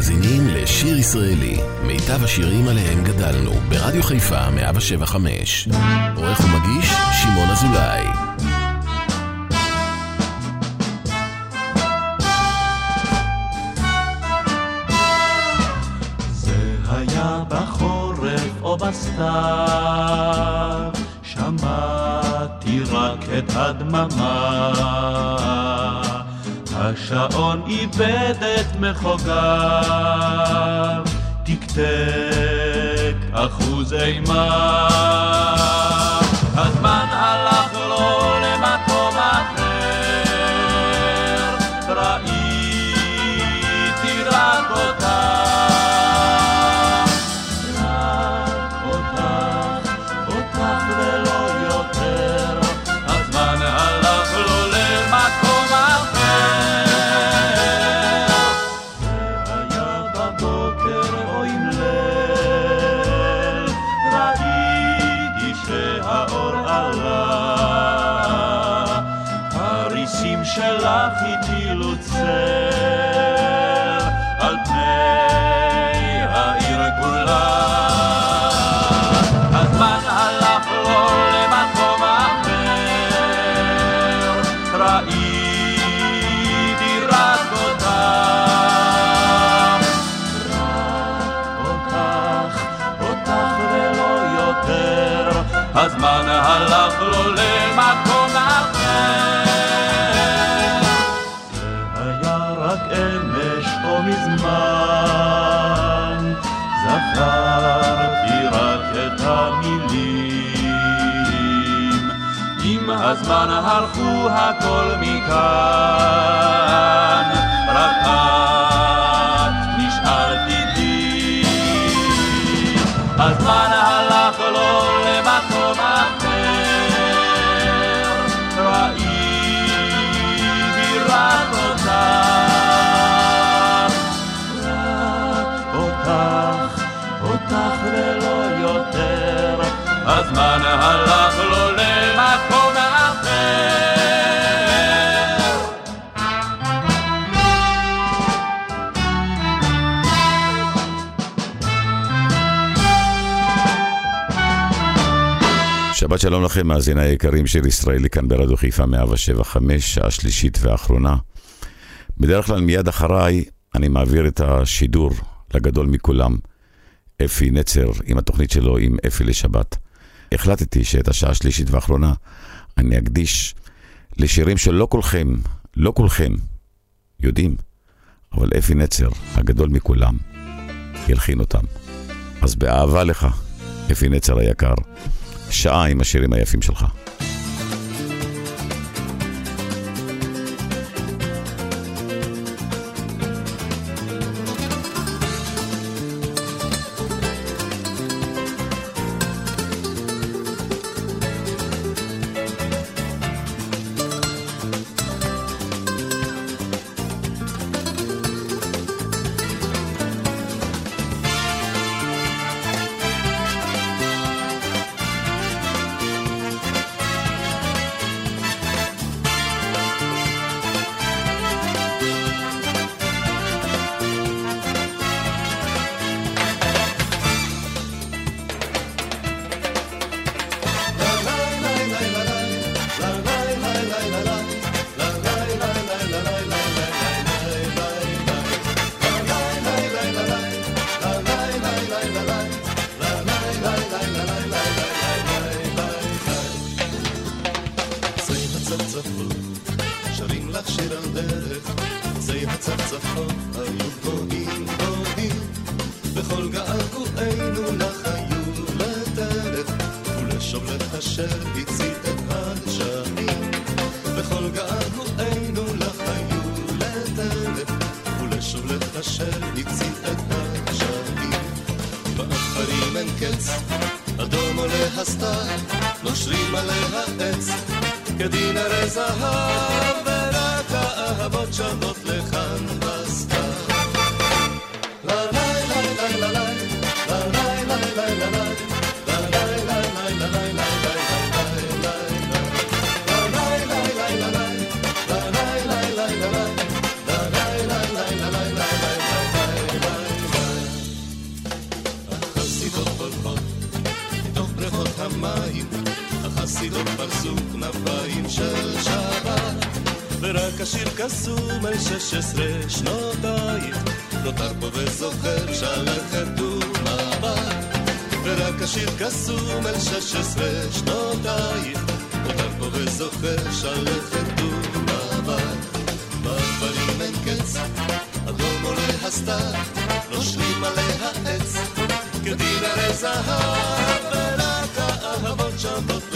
מאזינים לשיר ישראלי, מיטב השירים עליהם גדלנו, ברדיו חיפה 175. עורך ומגיש, שמעון אזולאי. זה היה בחורף או שמעתי רק את הדממה. השעון איבד את מחוגיו, תקתק אחוז אימה. הזמן הלכו הכל מכאן, רק את נשארת איתי. הזמן הלך לו למקום אחר, ראיתי רק אותך, רק אותך, אותך ולא יותר, הזמן הלך לו שבת שלום לכם, מאזיני היקרים של ישראלי כאן ברדיו חיפה 175, שעה שלישית ואחרונה. בדרך כלל מיד אחריי אני מעביר את השידור לגדול מכולם, אפי נצר, עם התוכנית שלו עם אפי לשבת. החלטתי שאת השעה השלישית ואחרונה אני אקדיש לשירים שלא כולכם, לא כולכם יודעים, אבל אפי נצר, הגדול מכולם, ילחין אותם. אז באהבה לך, אפי נצר היקר. שעה עם השירים היפים שלך. השיר קסום אל שש עשרה שנותייך, נותר פה וזוכר שלכת ומבט. בדברים אין קץ, אדום עולה הסתר, נושרים עליה עץ, כדין הרי זהב, ורק האהבות שבות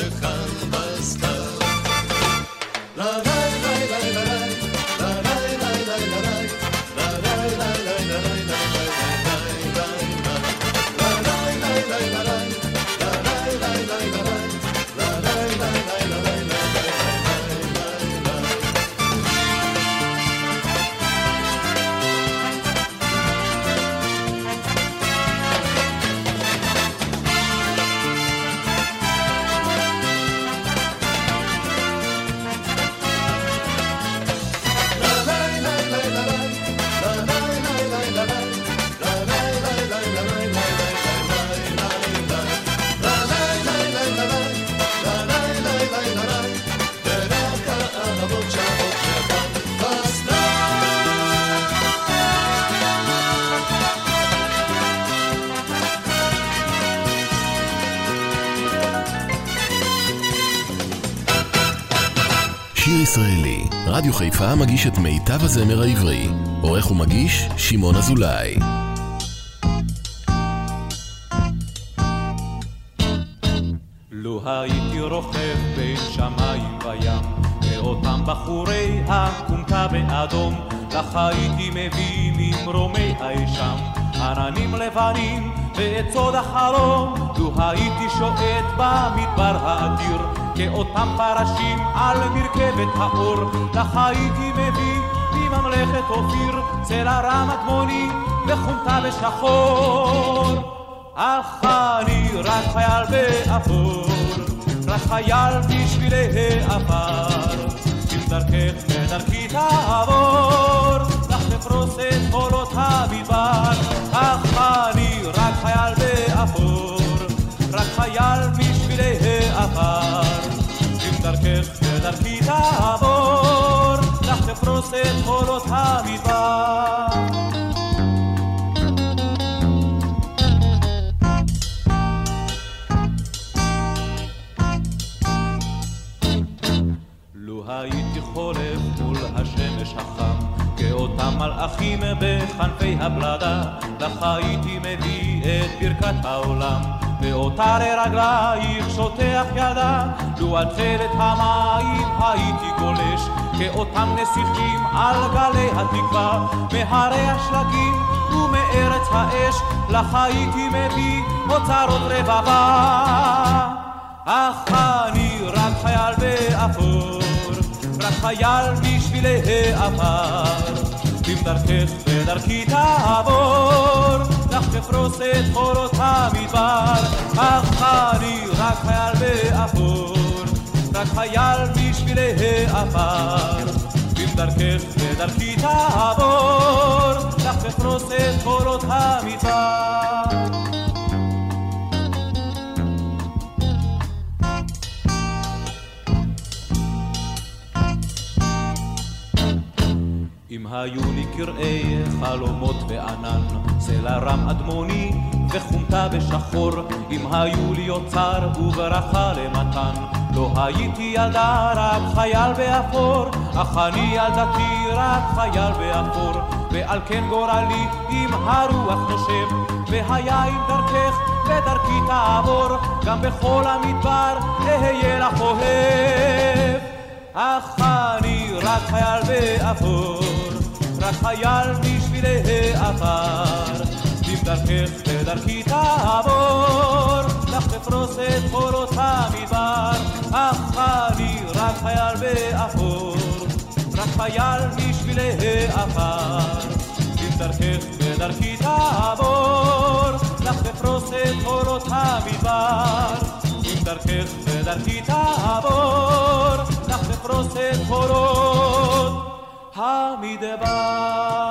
חיפה מגיש את מיטב הזמר העברי. עורך ומגיש, שמעון אזולאי. לו הייתי רוכב בין שמיים וים, ואותם בחורי הכומתה באדום, לך הייתי מביא ממרומי האשם, עננים לבנים ואת סוד החלום, לו הייתי שועט במדבר האדיר, כאותם פרשים על מרכבת האור, לך הייתי מביא מממלכת אופיר, צלע רם אדמוני וחומתה בשחור. אך אני רק חייל באפור, רק חייל בשבילי העבר. אם דרכך ודרכי תעבור, לך תפרוס את קולות המדבר. אך אני רק חייל באפור, רק חייל בשבילי העבר. דרכך ודרכי תעבור, לך תפרוס את קולות המדבר. הייתי חולף מול השמש החם, כאותם מלאכים בכנפי הבלדה, לך הייתי מביא את ברכת העולם, באותה לרגלייך שוטח ידה, לו על צלת המים הייתי גולש, כאותם נסיכים על גלי התקווה, מהרי השלגים ומארץ האש, לך הייתי מביא אוצרות רבבה. אך אני רק חייל באפור, רק חייל בשבילי העבר. אם דרכך ודרכי תעבור, תפרוס את חורות המדבר. אך אני רק חייל באפור, רק חייל בשבילי העבר. אם דרכך ודרכי תעבור, לך תפרוס את חורות המדבר. אם היו לי קרעי חלומות וענן, סלע רם אדמוני וחומתה בשחור, אם היו לי אוצר וברכה למתן, לא הייתי ילדה רק חייל באפור, אך אני ילדתי רק חייל באפור, ועל כן גורלי אם הרוח נושב, והיה אם דרכך ודרכי תעבור, גם בכל המדבר אהיה לך אוהב. אך אני רק חייל באפור, רק חייל בשבילי העבר. אם דרכך ודרכי תעבור, לך תפרוס את קולות המדבר. אך אני רק חייל באפור, רק חייל בשבילי העבר. אם דרכך ודרכי תעבור, לך תפרוס את קולות המדבר. אם דרכך ודרכי תעבור, לך תפרוס את קולות המדבר.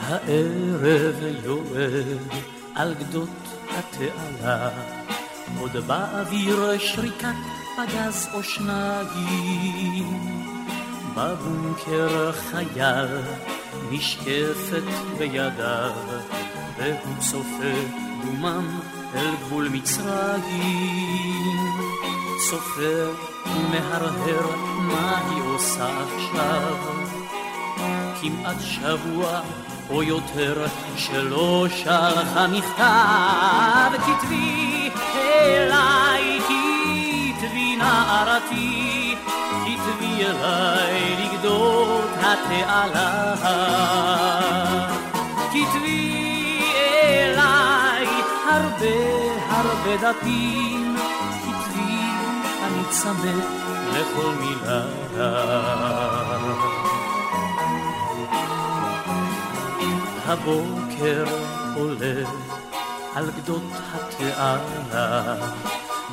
הערב יורד על גדות התעלה, עוד באוויר שריקת פגז או שניים. בבונקר חייל נשקפת בידיו, והוא צופה דומם אל גבול מצרים. סופר ומהרהר מה היא עושה עכשיו. כמעט שבוע או יותר שלא שלחה מכתב, כתבי אליי, כתבי נערתי, אליי לגדות התעלה. כתבי אליי הרבה הרבה דפים, כתבי אני צמא לכל מילה. הבוקר עולה על גדות התעלה,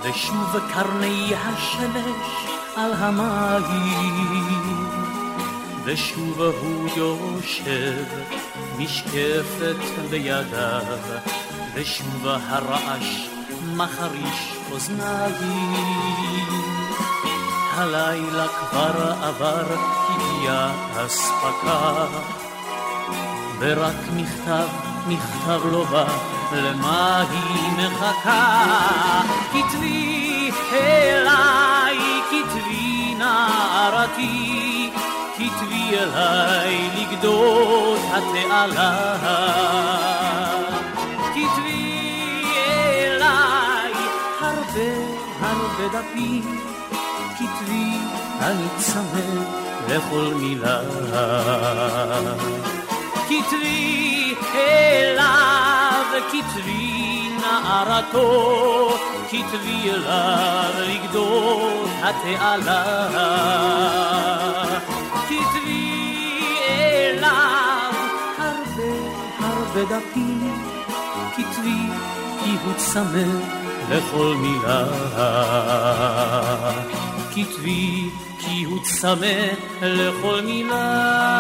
ושוב קרני השמש על המים, ושוב הוא יושב משקפת בידיו, ושוב הרעש מחריש אוזניים. הלילה כבר עבר, הגיעה אספקה. ורק מכתב, מכתב לא בא, למה היא מחכה? כתבי אליי, נערתי, כתבי אליי לגדות התעלה. כתבי אליי הרבה הרבה דפים, כתבי אני צמא לכל מילה. כתבי אליו, כתבי נערתו, כתבי אליו לגדול התעלה. כתבי אליו הרבה הרבה דפים, כתבי כי הוא צמא לכל מילה. כתבי כי הוא צמא לכל מילה.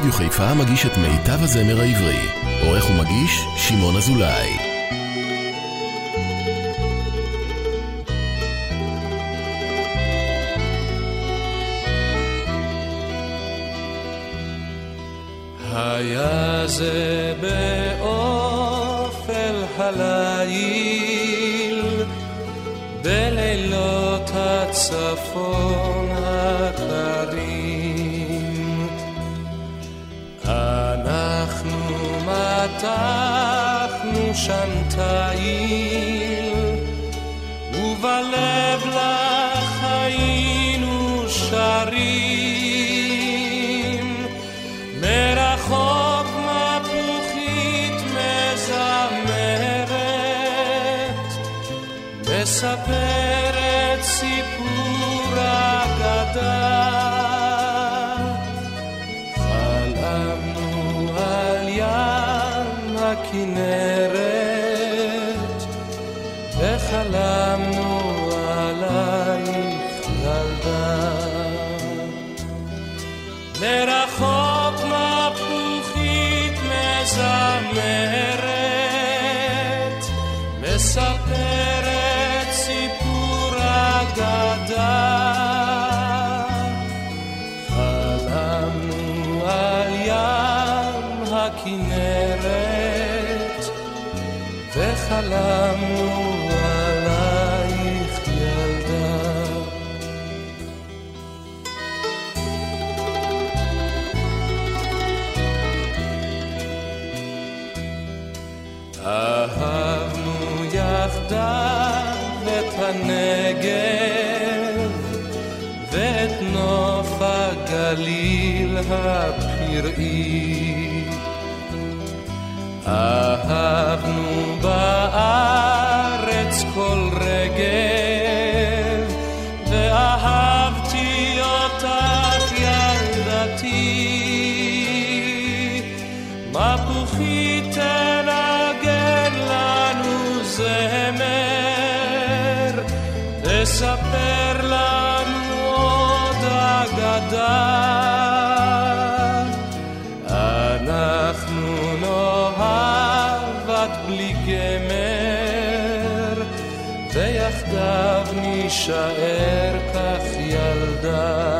רדיו חיפה מגיש את מיטב הזמר העברי. עורך ומגיש, שמעון אזולאי. היה זה באופל הליל, בלילות הצפון הקרים. מתחנו שם תיל, ובלב לך לספר לנו עוד אגדה. אנחנו לא נאהב את בלי גמר, ויחדיו נישאר כך ילדה.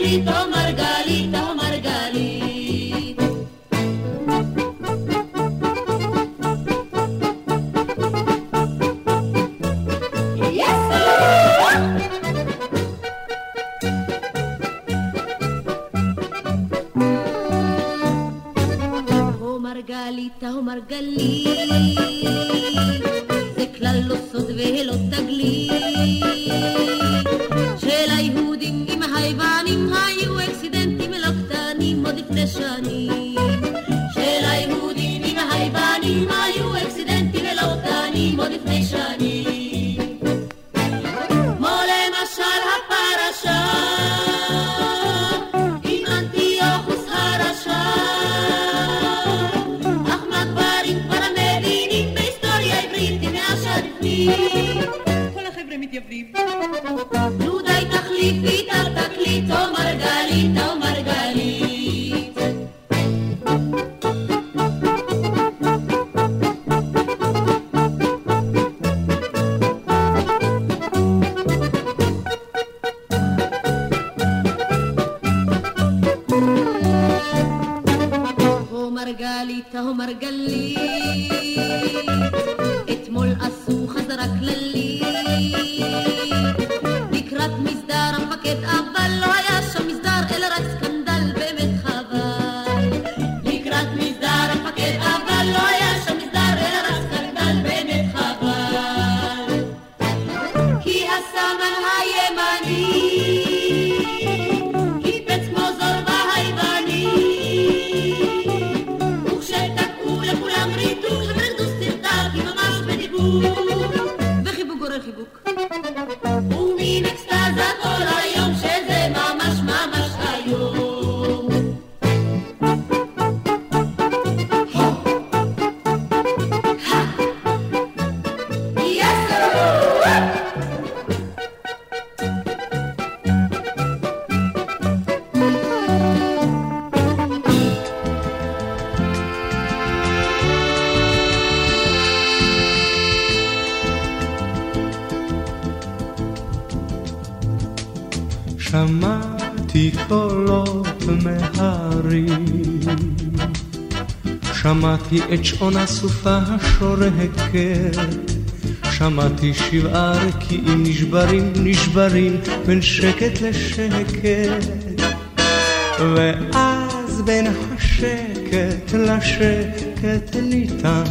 Margarita. שמעתי את שעון הסופה השורקת, שמעתי שבעה רקיעים נשברים, נשברים, בין שקט לשקט, ואז בין השקט לשקט ניתן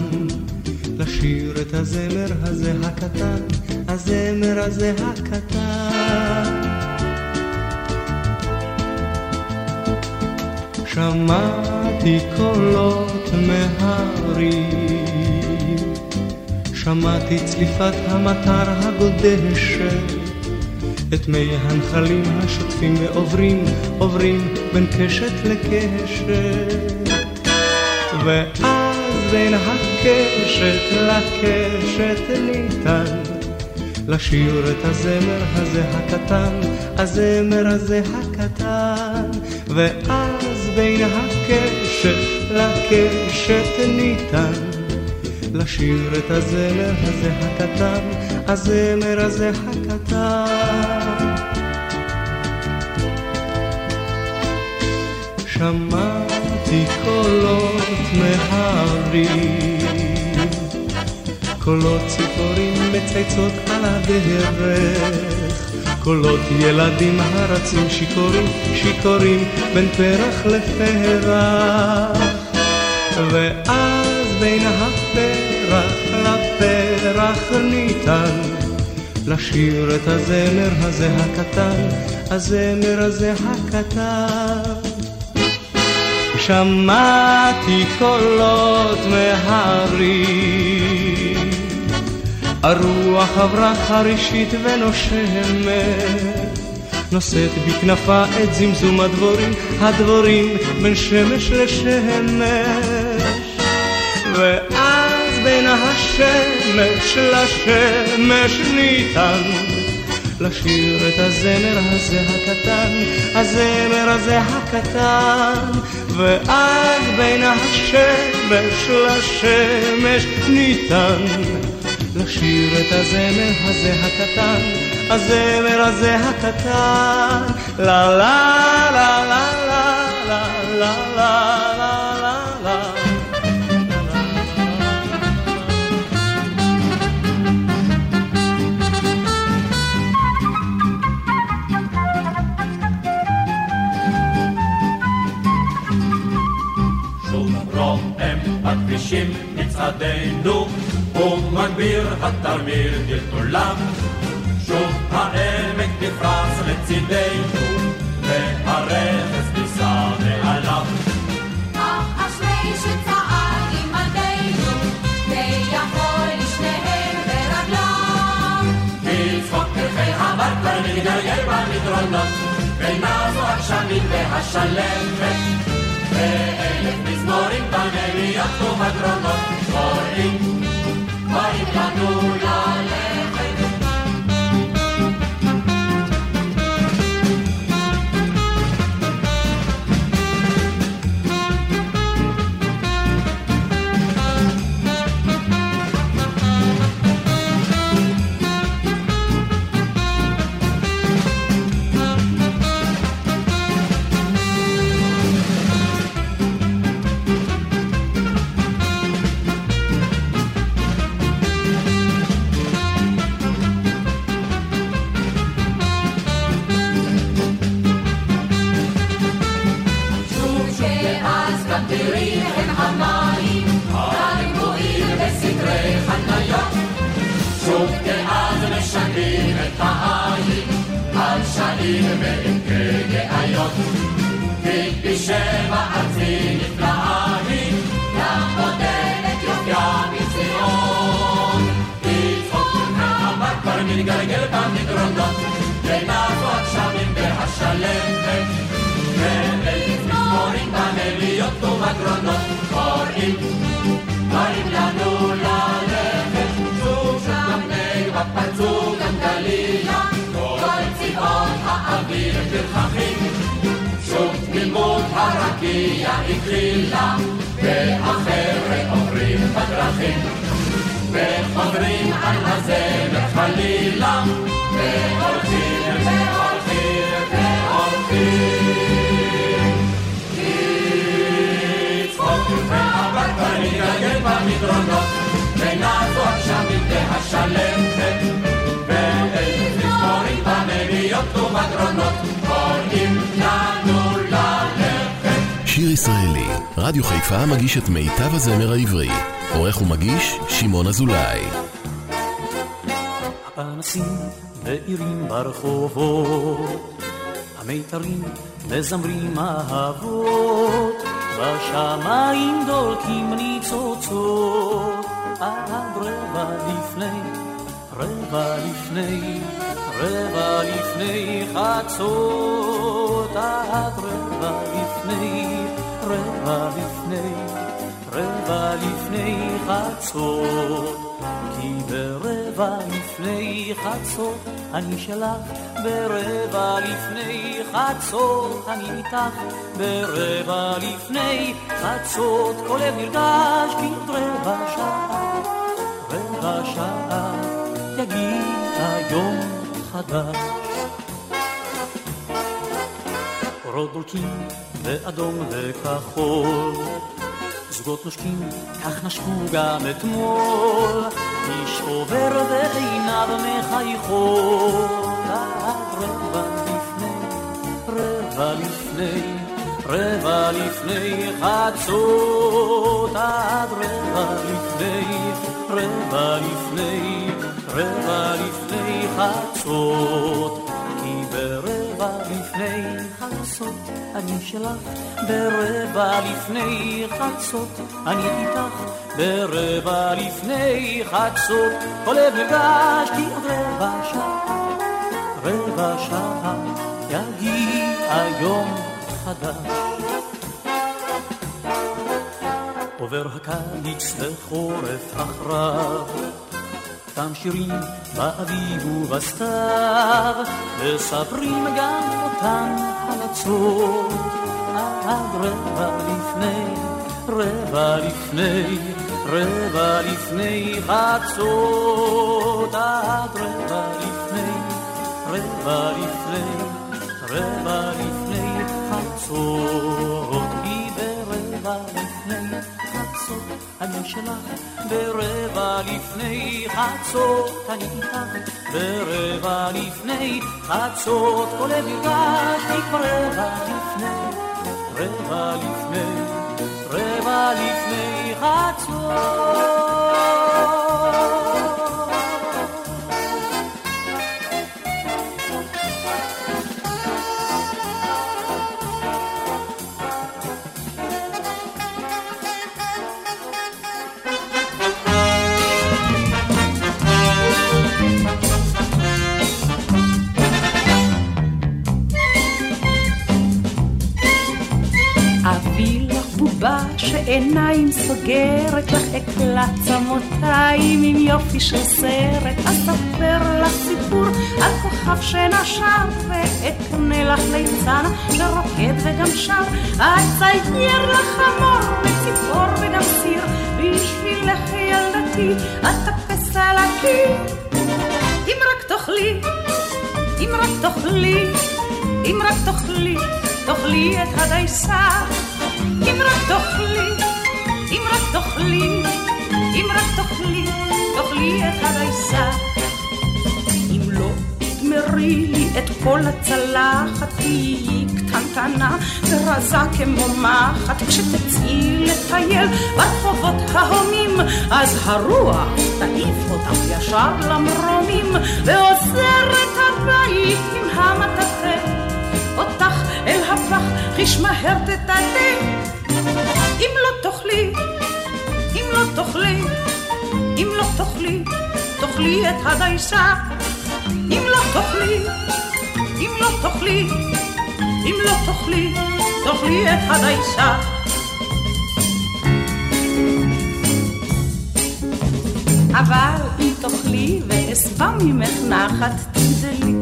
לשיר את הזמר הזה הקטן, הזמר הזה הקטן. שמעתי קולות מהרים, שמעתי צליפת המטר הגודשת, את מי הנחלים השוטפים ועוברים, עוברים בין קשת לקשת. ואז בין הקשת לקשת ניתן לשיר את הזמר הזה הקטן, הזמר הזה הקטן, ואז בין הקשת לקשת ניתן לשיר את הזמר הזה הקטן, הזמר הזה הקטן. שמעתי קולות מהרים, קולות ציפורים מצייצות על הדרך, קולות ילדים הרצים שיכורים, שיכורים בין פרח לפרח. ואז בין הפרח לפרח ניתן לשיר את הזמר הזה הקטן, הזמר הזה הקטן. שמעתי קולות מהרים, הרוח עברה חרישית ונושמת, נושאת בכנפה את זמזום הדבורים, הדבורים בין שמש לשמש. ואז בין השמש לשמש ניתן לשיר את הזמר הזה הקטן, הזמר הזה הקטן, ואז בין השמש לשמש ניתן לשיר את הזמר הזה הקטן, הזמר הזה הקטן, לה לה לה לה לה לה לה לה בכבישים מצעדינו, ומגביר התרמיל גלגולם. שוב העמק נפרס לצידנו, והרכס נישא מעליו. אך אשרי שצעד עמדנו, ויכול לשניהם ברגליו. לצחוק פרחי הבר כבר מתגלגל במדרונות, ונעזו הגשמים והשלמת. ואלף מזמורים בנביות ובגרונות קוראים, Canola. שיר ישראלי, רדיו חיפה מגיש את מיטב הזמר העברי. עורך ומגיש, שמעון אזולאי. הפנסים מאירים ברחובות, המיתרים מזמרים אהבות, בשמיים דולקים ניצוצות, עד רבע לפני, רבע לפני, רבע לפני חצות, עד רבע לפני, רבע לפני, רבע לפני חצות. כי ברבע לפני חצות אני שלך, ברבע לפני חצות אני איתך, ברבע לפני חצות כל לב נרגש כי עוד רבע שעה, רבע שעה יגיע יום חדש. אורות באדום וכחול זוגות נושקים, כך נשקו גם אתמול. איש עובר ועיניו מחייכות. רבע לפני, רבע לפני, רבע לפני חצות. עד רבע לפני, רבע לפני, רבע לפני חצות. ברבע לפני חצות אני שלך, ברבע לפני חצות אני איתך, ברבע לפני חצות נרגש כי עוד רבע שעה, רבע שעה יגיע יום חדש. עובר הקיץ וחורף אחריו אותם שירים באביב ובסתיו, מספרים גם אותם הלצות, עד רבע לפני, רבע לפני, רבע לפני חצות, עד רבע לפני, רבע לפני, רבע לפני חצות, שלך, ברבע לפני חצות, אני איתך, ברבע לפני חצות, כל לב נרגש לי כבר לפני, רבע לפני, רבע לפני חצות. בובה שעיניים סוגרת לך אקלע צמותיים עם יופי של סרט. אספר לך סיפור על כוכב שנשר ואקנה לך ליצן שרוקד וגם שר. אצייר לך חמור וציפור וגם סיר בשבילך ילדתי אטפס על הקיר. אם רק תאכלי אם רק תאכלי אם רק תאכלי תאכלי את הדייסה. אם רק תאכלי, רק תאכלי, אם רק תאכלי, תאכלי את הדייסה. אם לא תגמרי לי את כל הצלחת, תהיי קטנטנה ורזה כמו מחט. כשתצאי לטייל ברחובות ההומים, אז הרוח תעיף אותך ישר למרומים, ועוזרת הבית עם המטאטא. אותך אל הפח, חיש מהר תטאטא. אם לא תאכלי, אם לא תאכלי, אם לא תאכלי, תאכלי את הדייסה. אם לא תאכלי, אם לא תאכלי, אם לא תאכלי, תאכלי את הדייסה. אבל אם תאכלי ואשבע ממך נחת, תגדלי,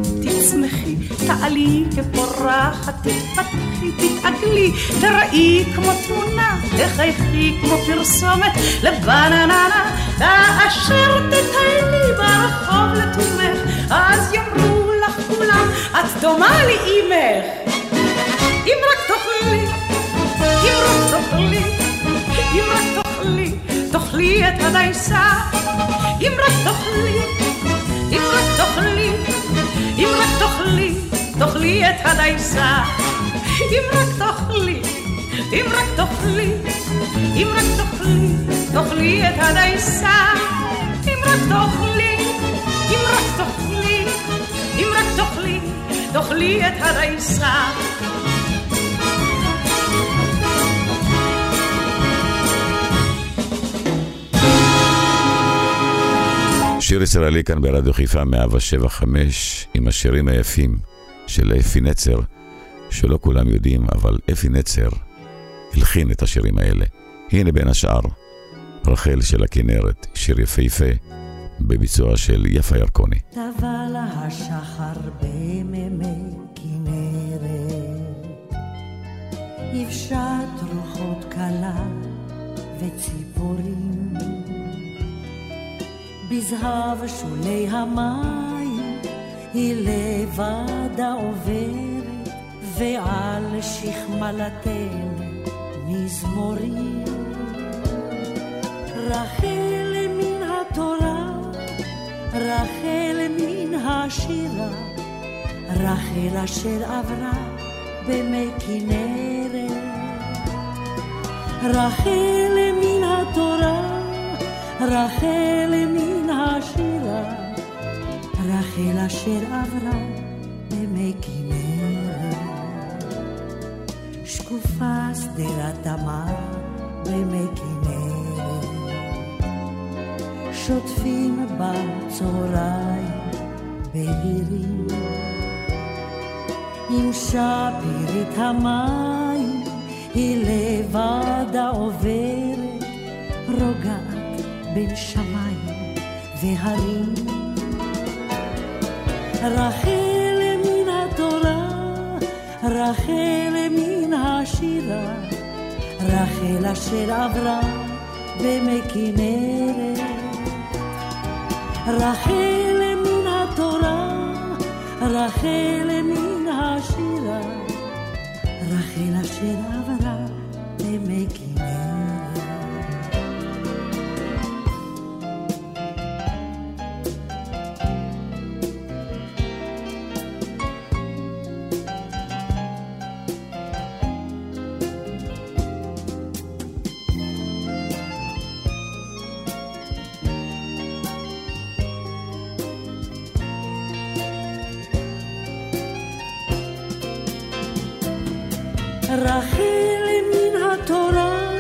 תצמחי, תעלי כפורחת, תתפתחי, תתעגלי, תראי כמו תמונה, תחייכי כמו פרסומת לבנננה, כאשר תטיילי ברחוב לתומך, אז יאמרו לך כולם, את דומה לי אימך. אם רק תאכלי, אם רק תאכלי, אם רק תאכלי, תאכלי את הדייסה. אם רק תאכלי, אם רק תאכלי, אם רק תאכלי, תאכלי את הדייסה. אם רק תאכלי, אם רק תאכלי, אם רק תאכלי, תאכלי את הדייסה. אם רק תאכלי, אם רק תאכלי, אם רק תאכלי, תאכלי את הדייסה. שיר ישראלי כאן ברדיו חיפה 175 עם השירים היפים של אפי נצר, שלא כולם יודעים, אבל אפי נצר הלחין את השירים האלה. הנה בין השאר, רחל של הכנרת, שיר יפהפה בביצוע של יפה ירקוני. טבע לה השחר במימי כנרת, יבשת רוחות קלה וציפורים, בזהב שולי המים היא לבדה עוברת, ועל שכמלתן מזמורים. רחל מן התורה, רחל מן השירה, רחל אשר עברה במי כנרת. רחל מן התורה, רחל מן השירה, רחל אשר עברה במי כנרת. שקופה שדרת תמר במי כנרת, שוטפים בצהריים בהירים, עם שפירית המים היא לבדה עוברת, רוגעת בין שמיים והרים. רחל מן התורה, רחל מן השירה, רחל אשר עברה במי כנרת. רחל מן התורה, רחל מן השירה, רחל אשר עברה רחל מן התורה,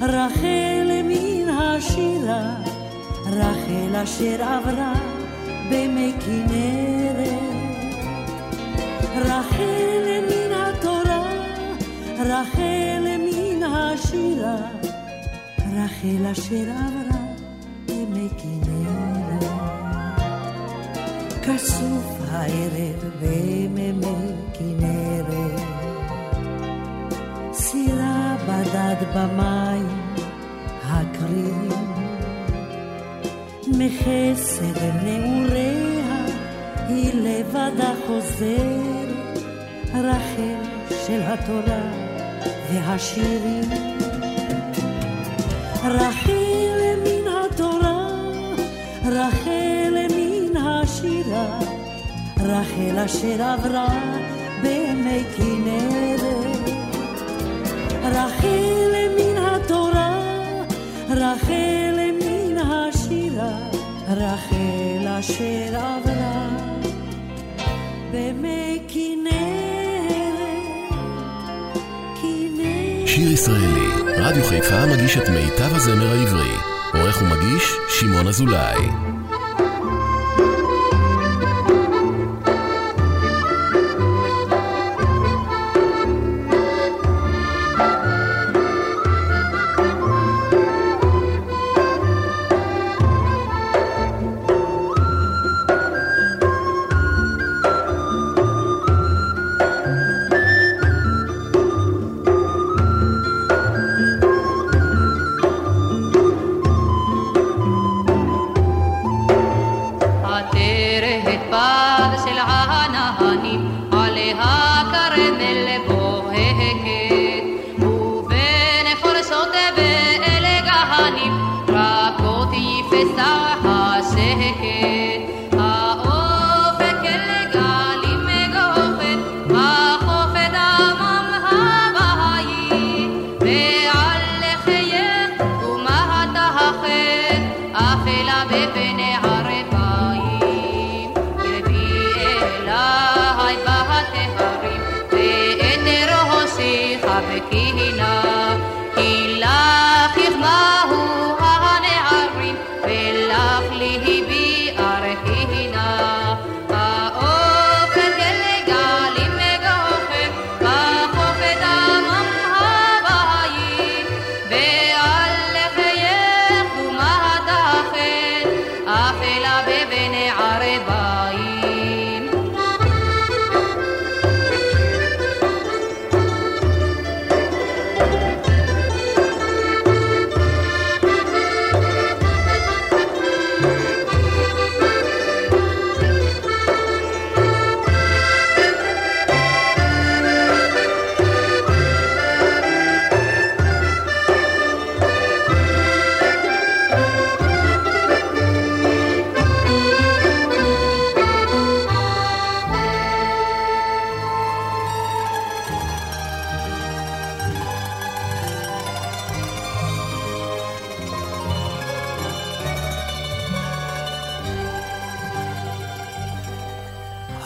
רחל מן השירה, רחל אשר עברה במי כנרת. רחל מן התורה, רחל מן השירה, רחל אשר עברה במי כנרת. כסוף הערב במימי כנרת. בדד במים הקרירים, מחסד נעוריה היא לבדה חוזרת, רחל של התורה והשירים. רחל מן התורה, רחל מן השירה, רחל אשר עברה במי כנרת. רחל מן התורה, רחל מן השירה, רחל אשר עברה במי. שיר ישראלי, רדיו חיפה מגיש את מיטב הזמר העברי. עורך ומגיש, שמעון אזולאי.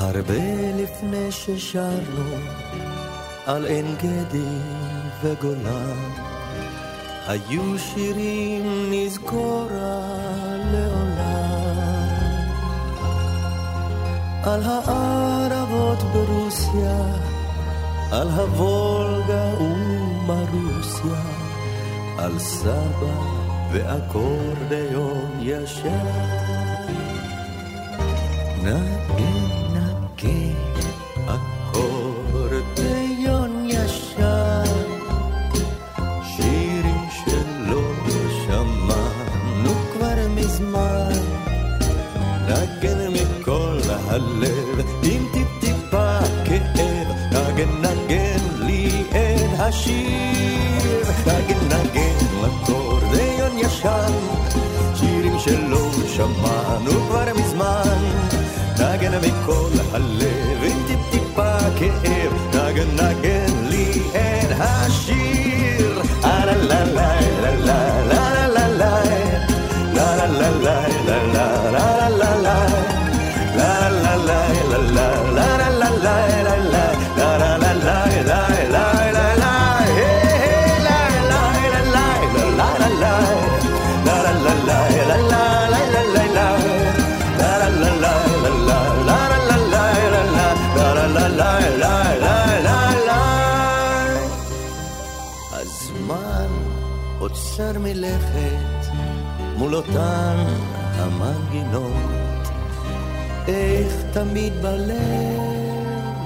הרבה לפני ששרנו על עין גדי וגולן, היו שירים נזכורה לעולם. על הערבות ברוסיה, על הוולגה ומרוסיה, על סבא ואקורדיון ישר. נגן, את השיר, נגן, נגן אקורדיון ישר, שירים שלא שמענו כבר מזמן. נגן מכל הלב עם טיפ-טיפה כאב, נגן נגן לי את השיר. לה לה לה לה לה מול אותן המנגינות איך תמיד בלב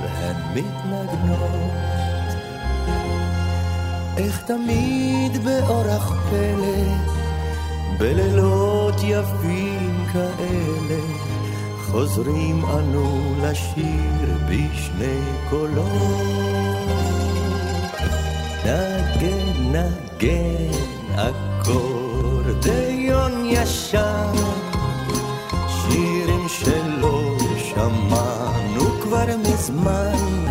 הן מתנגנות איך תמיד באורח פלא בלילות יפים כאלה חוזרים אנו לשיר בשני קולות. נגן נגן אקורדיון ישר, שירים שלא שמענו כבר מזמן,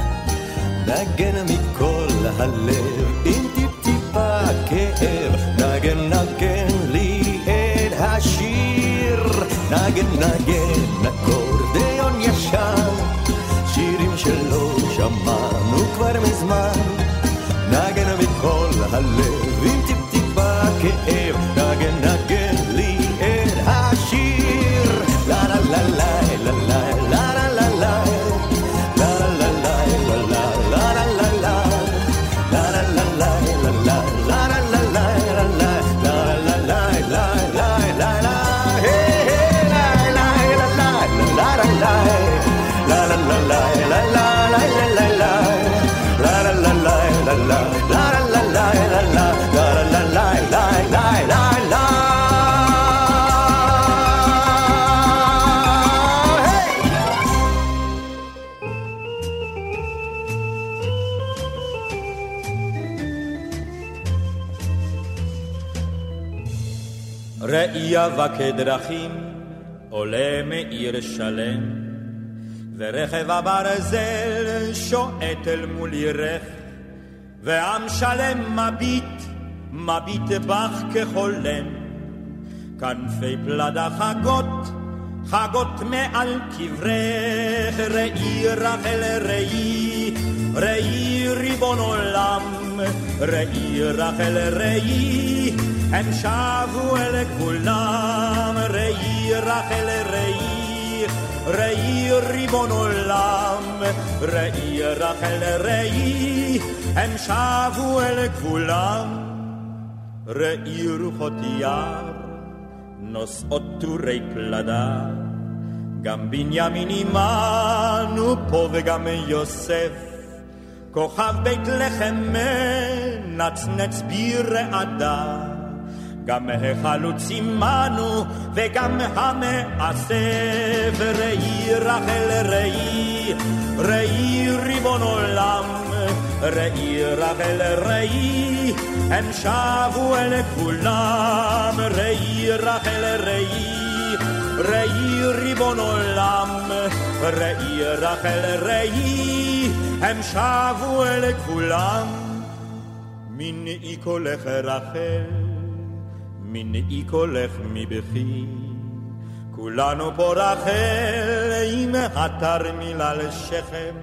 נגן מכל הלב עם טיפ-טיפה כאב, נגן נגן לי את השיר, נגן נגן אקורדיון ראי אבק דרכים עולה מעיר שלם. ורכב הברזל שועט אל מול עירך ועם שלם מביט, מביט בך כחולם. כנפי פלדה חגות, חגות מעל קברך ראי רחל ראי, ראי ריבון עולם. ראי רחל ראי הם שבו אל כולם, ראי רחל ראי, ראי ריבון עולם, ראי רחל ראי, הם שבו אל כולם. ראי רוחות יער, נושאות טורי פלדה, גם בנימין עמנו פה וגם יוסף, כוכב בית לחם מנצנץ ברעדה. גם החלוץ עמנו וגם המאסף ראי רחל ראי ראי ריבון עולם ראי רחל ראי הם שבו אל כולם ראי רחל ראי ראי ריבון עולם ראי רחל ראי הם שבו אל כולם. מנעי קולך רחל מנעי קולך מבכי, כולנו פה רחל עם התרמיל על שכם.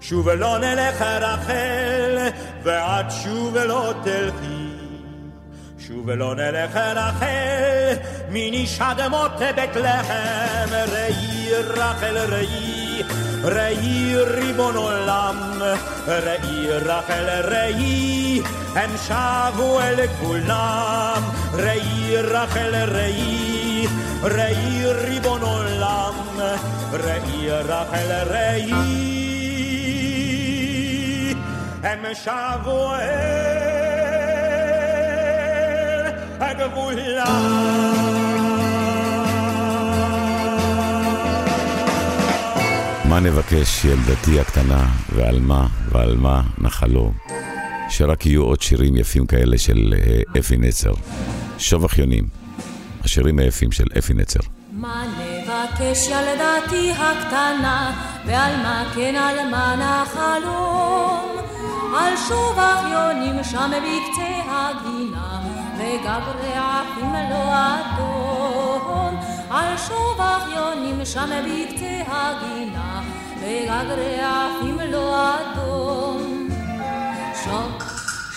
שוב לא נלך רחל, ועד שוב לא תלכי. שוב לא נלך רחל, מנשעת מות בית לחם. ראי רחל ראי, ראי ריבון עולם, ראי רחל ראי, הם שבו אל כולם. ראי רחל ראי, ראי ריבון עולם, ראי רחל ראי, הם שבו אל מה נבקש, ילדתי הקטנה, ועל מה ועל מה נחלו? שרק יהיו עוד שירים יפים כאלה של אה, אפי נצר. שובח יונים, השירים היפים של אפי נצר. מה נבקש ילדתי הקטנה, ועל מה כן על מה נחלום? על שוב אחיונים שם בקצה הגינה, וגברי עפים לא אדום. על שוב אחיונים שם בקצה הגינה, וגגרי עפים לא אדום. שוק,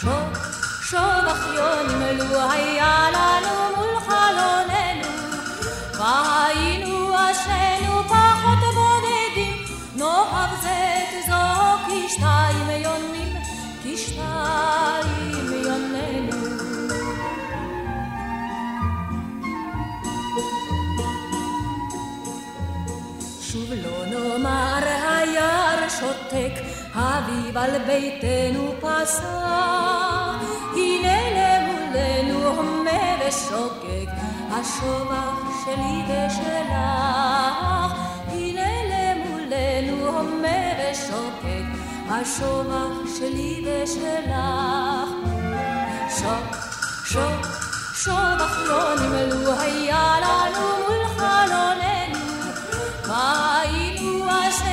שוק, שוב אחיונים לו היה לנו מול חלוננו, והיינו אשרינו פחות בודדים, נאהב זה את זו כשתיים יונים, כשתיים יוננו. שוב לא נאמר שותק, אביב על ביתנו פסע. הנה למולנו הומה ושוקק, השובח שלי ושלך. הנה למולנו הומה ושוקק, השובח שלי ושלך. שוק, שוק, שובח לא נמלו היה לנו מול חלוננו. והיינו אשרינו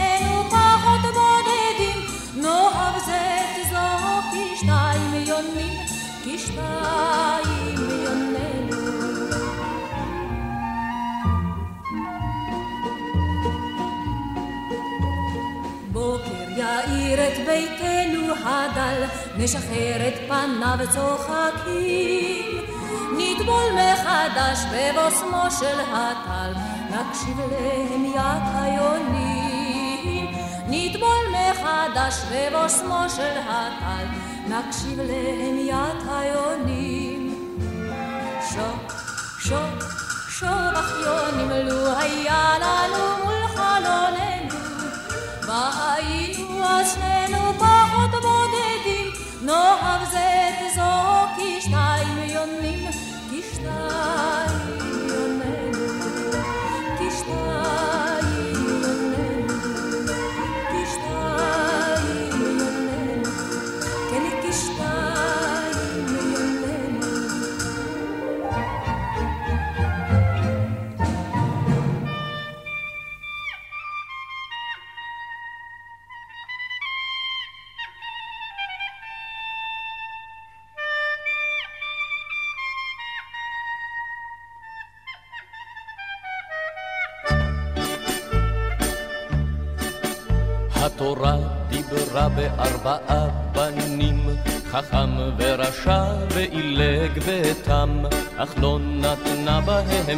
הדל, נשחרר את פניו צוחקים. נטבול מחדש בבוסמו של הטל, נקשיב להמיית היונים. נטבול מחדש בבוסמו של הטל, נקשיב להמיית היונים. שוק, שוק, שובח יונים, לו היה לנו מול חלוננו, והיינו אשרינו פחות בודדים, נאהב זה את זו כשתיים יונים, כשתיים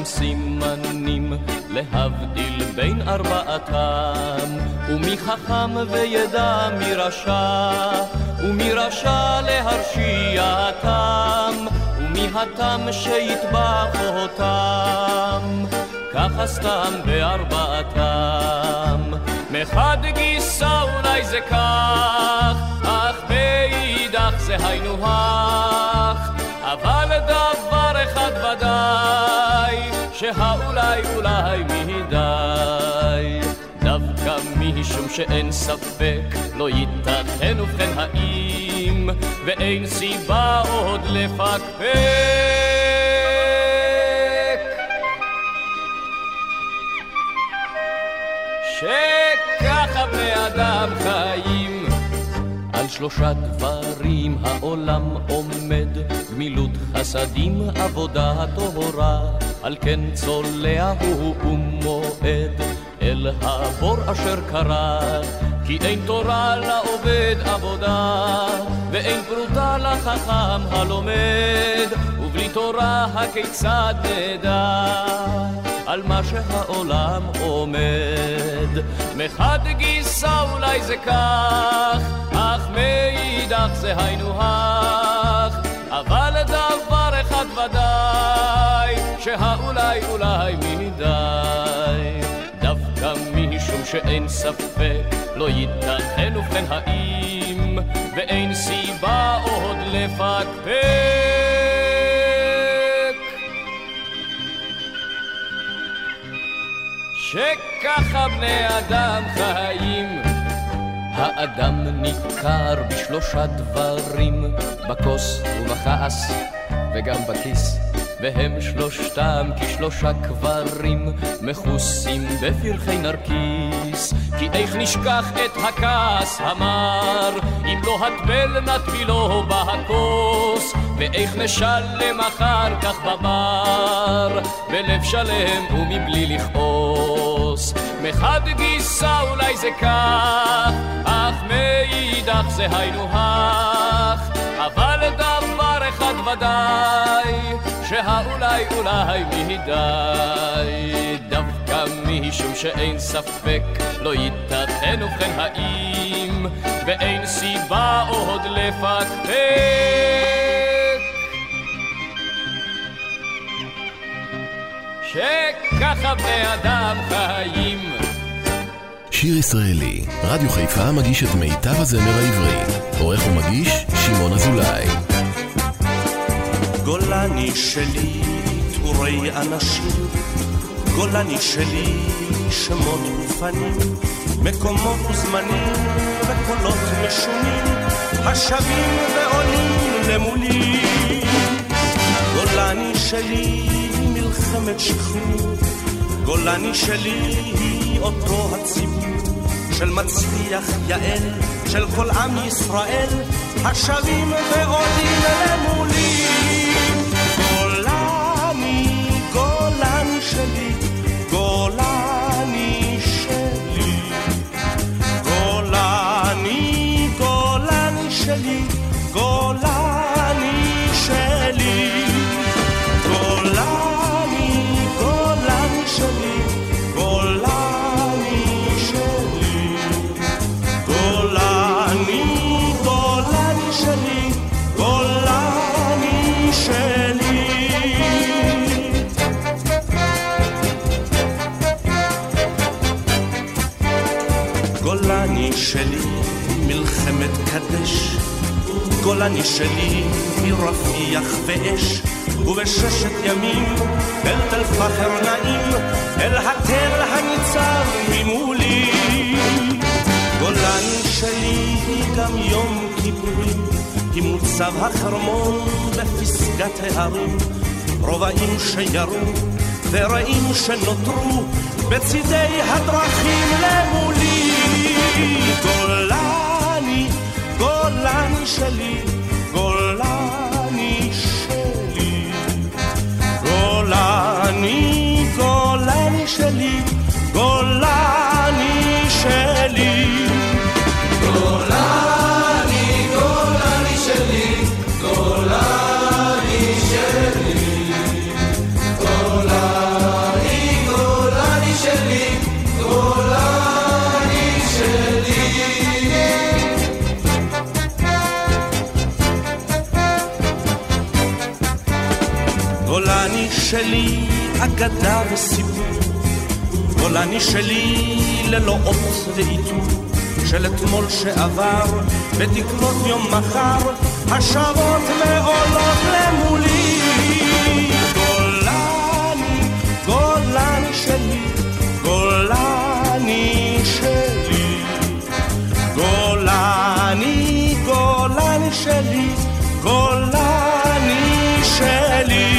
סימנים, להבדיל בין ארבעתם. ומי חכם וידע מי רשע, ומי רשע להרשיעתם, ומי התם שיטבח אותם, ככה סתם בארבעתם. מחד גיסא אולי זה כך, אך מאידך זה היינו הך. שהאולי אולי מדי. דווקא משום שאין ספק, לא ייתכן ובכן האם, ואין סיבה עוד לפקפק. שככה בני אדם חיים. על שלושה דברים העולם עומד, גמילות חסדים, עבודה טהורה, על כן צולע הוא ומועד אל הבור אשר קרה, כי אין תורה לעובד עבודה, ואין פרוטה לחכם הלומד, ובלי תורה הכיצד נדע על מה שהעולם עומד. מחד גיסא אולי זה כך, אך מאידך זה היינו הך, ודאי, שהאולי אולי מדי. דווקא משום שאין ספק, לא ייתכן ובכן האם, ואין סיבה עוד לפקפק. שככה בני אדם חיים. האדם ניכר בשלושה דברים, בכוס ובכעס וגם בכיס. והם שלושתם כשלושה קברים מכוסים בפרחי נרקיס כי איך נשכח את הכעס המר אם לא הטבל נטבילו בהכוס ואיך נשלם אחר כך בבר בלב שלם ומבלי לכעוס מחד גיסא אולי זה כך אך מאידך זה היינו הך. אבל דבר אחד ודאי שהאולי אולי מדי דווקא משום שאין ספק לא ייתכן ובכן האם ואין סיבה עוד לפקפק שככה בני אדם חיים שיר ישראלי, רדיו חיפה מגיש את מיטב הזמר העברי. עורך ומגיש, שמעון אזולאי. גולני שלי, טורי אנשים, גולני שלי, שמות ופנים, מקומות וזמנים וקולות משונים, השבים ועולים למולי. גולני שלי, מלחמת שחרור, גולני שלי היא אותו הציבור של מצליח יעל, של כל עם ישראל, השבים ועולים למולי. גולני שלי, מרפיח ואש, ובששת ימים אל תל פחר נעים, אל התל הניצב ממולי. גולני שלי היא גם יום כיפורים, היא מוצב החרמון בפסגת ההרים, רובעים שירו ורעים שנותרו בצידי הדרכים למולי. גולני, גולני שלי, גולני שלי. גולני, גולני אגדה וסיפור. גולני שלי, ללא אות ועיטור. של אתמול שעבר, ותקוות יום מחר, השבות ועולות למולי. גולני, גולני שלי, גולני שלי. גולני, גולני שלי, גולני שלי.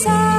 time.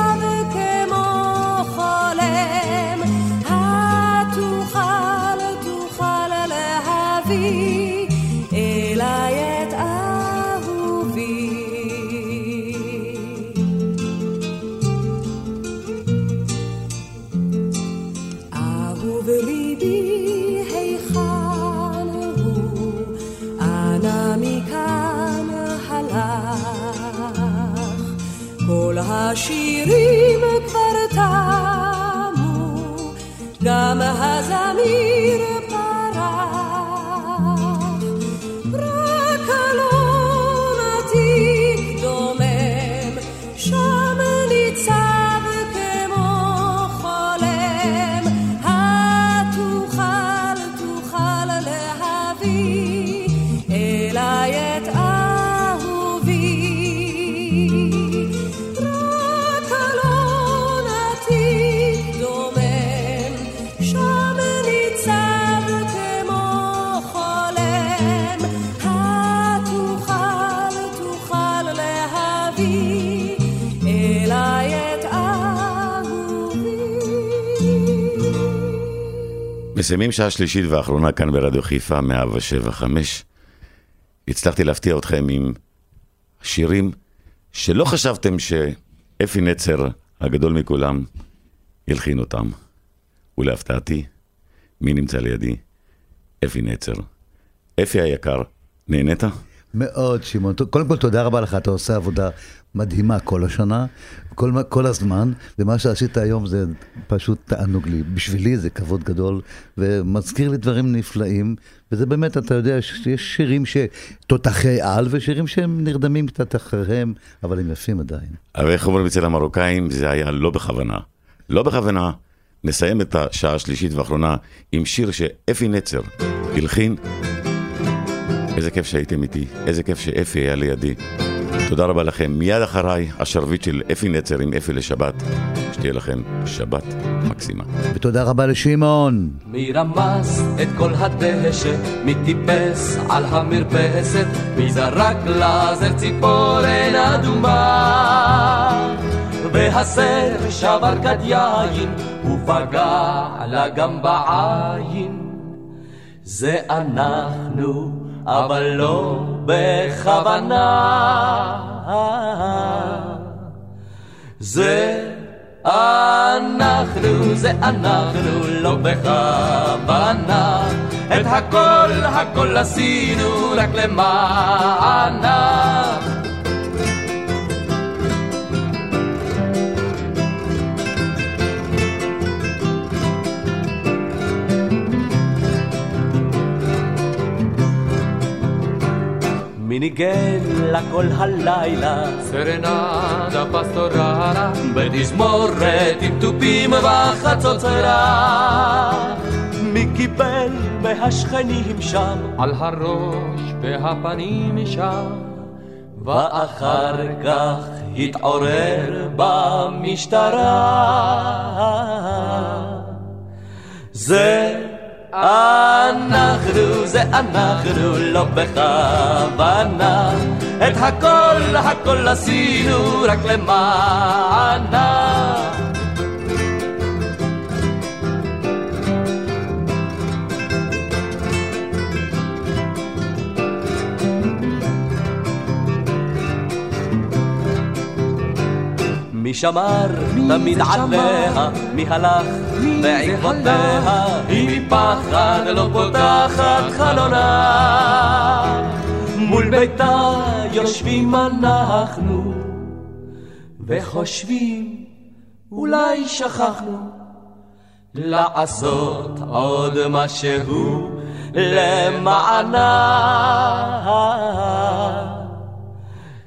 מסיימים שעה שלישית ואחרונה כאן ברדיו חיפה 175. הצלחתי להפתיע אתכם עם שירים שלא חשבתם שאפי נצר, הגדול מכולם, ילחין אותם. ולהפתעתי, מי נמצא לידי? אפי נצר. אפי היקר, נהנית? מאוד, שמעון. קודם כל, תודה רבה לך, אתה עושה עבודה מדהימה כל השנה, כל, כל הזמן, ומה שעשית היום זה פשוט תענוג לי. בשבילי זה כבוד גדול, ומזכיר לי דברים נפלאים, וזה באמת, אתה יודע, שיש שירים שתותחי על, ושירים שהם נרדמים קצת אחריהם, אבל הם יפים עדיין. אבל איך אומרים אצל המרוקאים, זה היה לא בכוונה. לא בכוונה. נסיים את השעה השלישית והאחרונה עם שיר שאפי נצר הלחין. איזה כיף שהייתם איתי, איזה כיף שאפי היה לידי. תודה רבה לכם. מיד אחריי, השרביט של אפי נצר עם אפי לשבת. שתהיה לכם שבת מקסימה. ותודה רבה לשמעון. מי רמס את כל הדשא, מי טיפס על המרפסת, מי זרק לזר ציפורן אדומה. והסר שבר כד יין, ופגע לה גם בעין. זה אנחנו, אבל לא בכוונה. זה אנחנו, זה אנחנו, לא בכוונה. את הכל, הכל עשינו רק למענה. מי ניגן לה כל הלילה סרנדה פסטורלה בתזמורת עם תופים וחצוצרה מי קיבל מהשכנים שם. על הראש והפנים שם. ואחר כך התעורר במשטרה. זה אנחנו, זה אנחנו, לא בכוונה. את הכל, הכל עשינו רק למענה. מי שמר תמיד עליה, מי הלך בעקבותיה, היא מפחד לא פותחת חלונה. מול ביתה יושבים אנחנו, וחושבים אולי שכחנו לעשות עוד משהו למענה.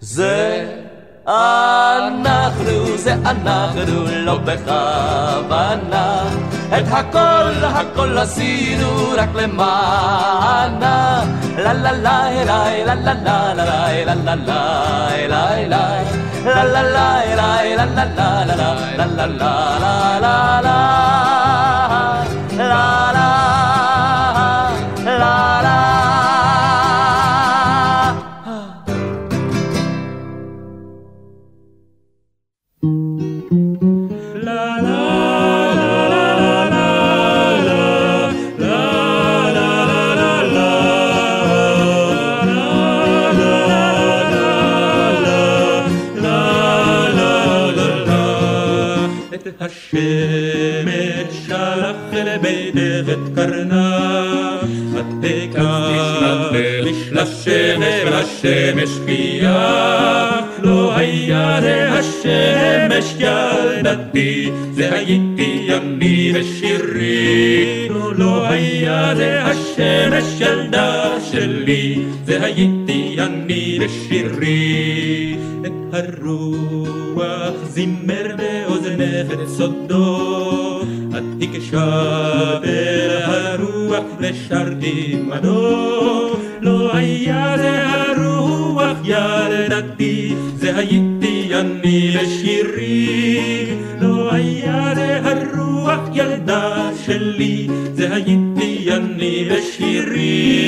זה אנחנו, זה אנחנו, לא בכוונה. את הכל, הכל עשינו רק למענה. לה לה לה אליי, לה לה לה לה לה לה לה אליי, לה לה לה אליי, לה לה לה לה לה לה לה לה לה השמש שלח אל ביתך את קרנה, את הקמת לשמש לשמש חייה, לא היה זה השמש ילדתי, זה הייתי אני ושירי, לא היה זה השמש ילדה שלי, זה הייתי אני ושירי, את הרוח זימר באוזנך את סודו, אל הרוח ושרתי עמדו, לא היה זה הרוח ילדתי, זה הייתי אני ושירי, לא היה זה הרוח ילדה שלי, זה הייתי אני ושירי.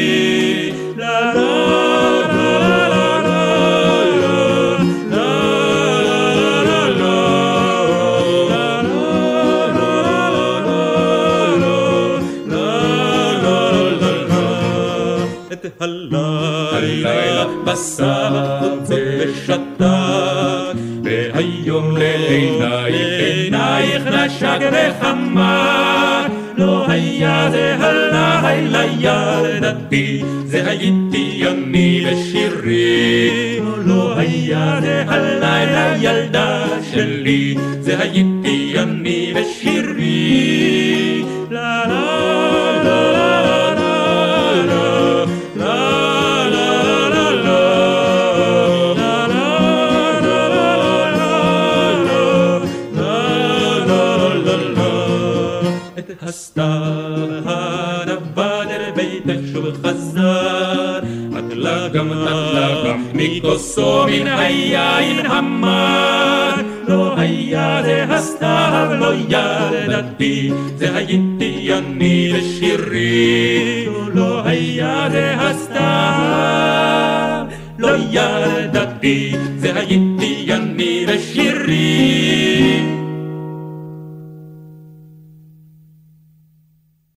הלילה בסך ושתק, והיום לעינייך עינייך נשק וחמק. לא היה זה הלילה ילדתי, זה הייתי אני ושירי. לא היה זה הלילה ילדה שלי, זה הייתי מכוסו מן היין המר. לא היה זה הסתיו, לא ידעתי, זה הייתי אני ושירי. לא היה זה הסתיו, לא ידעתי,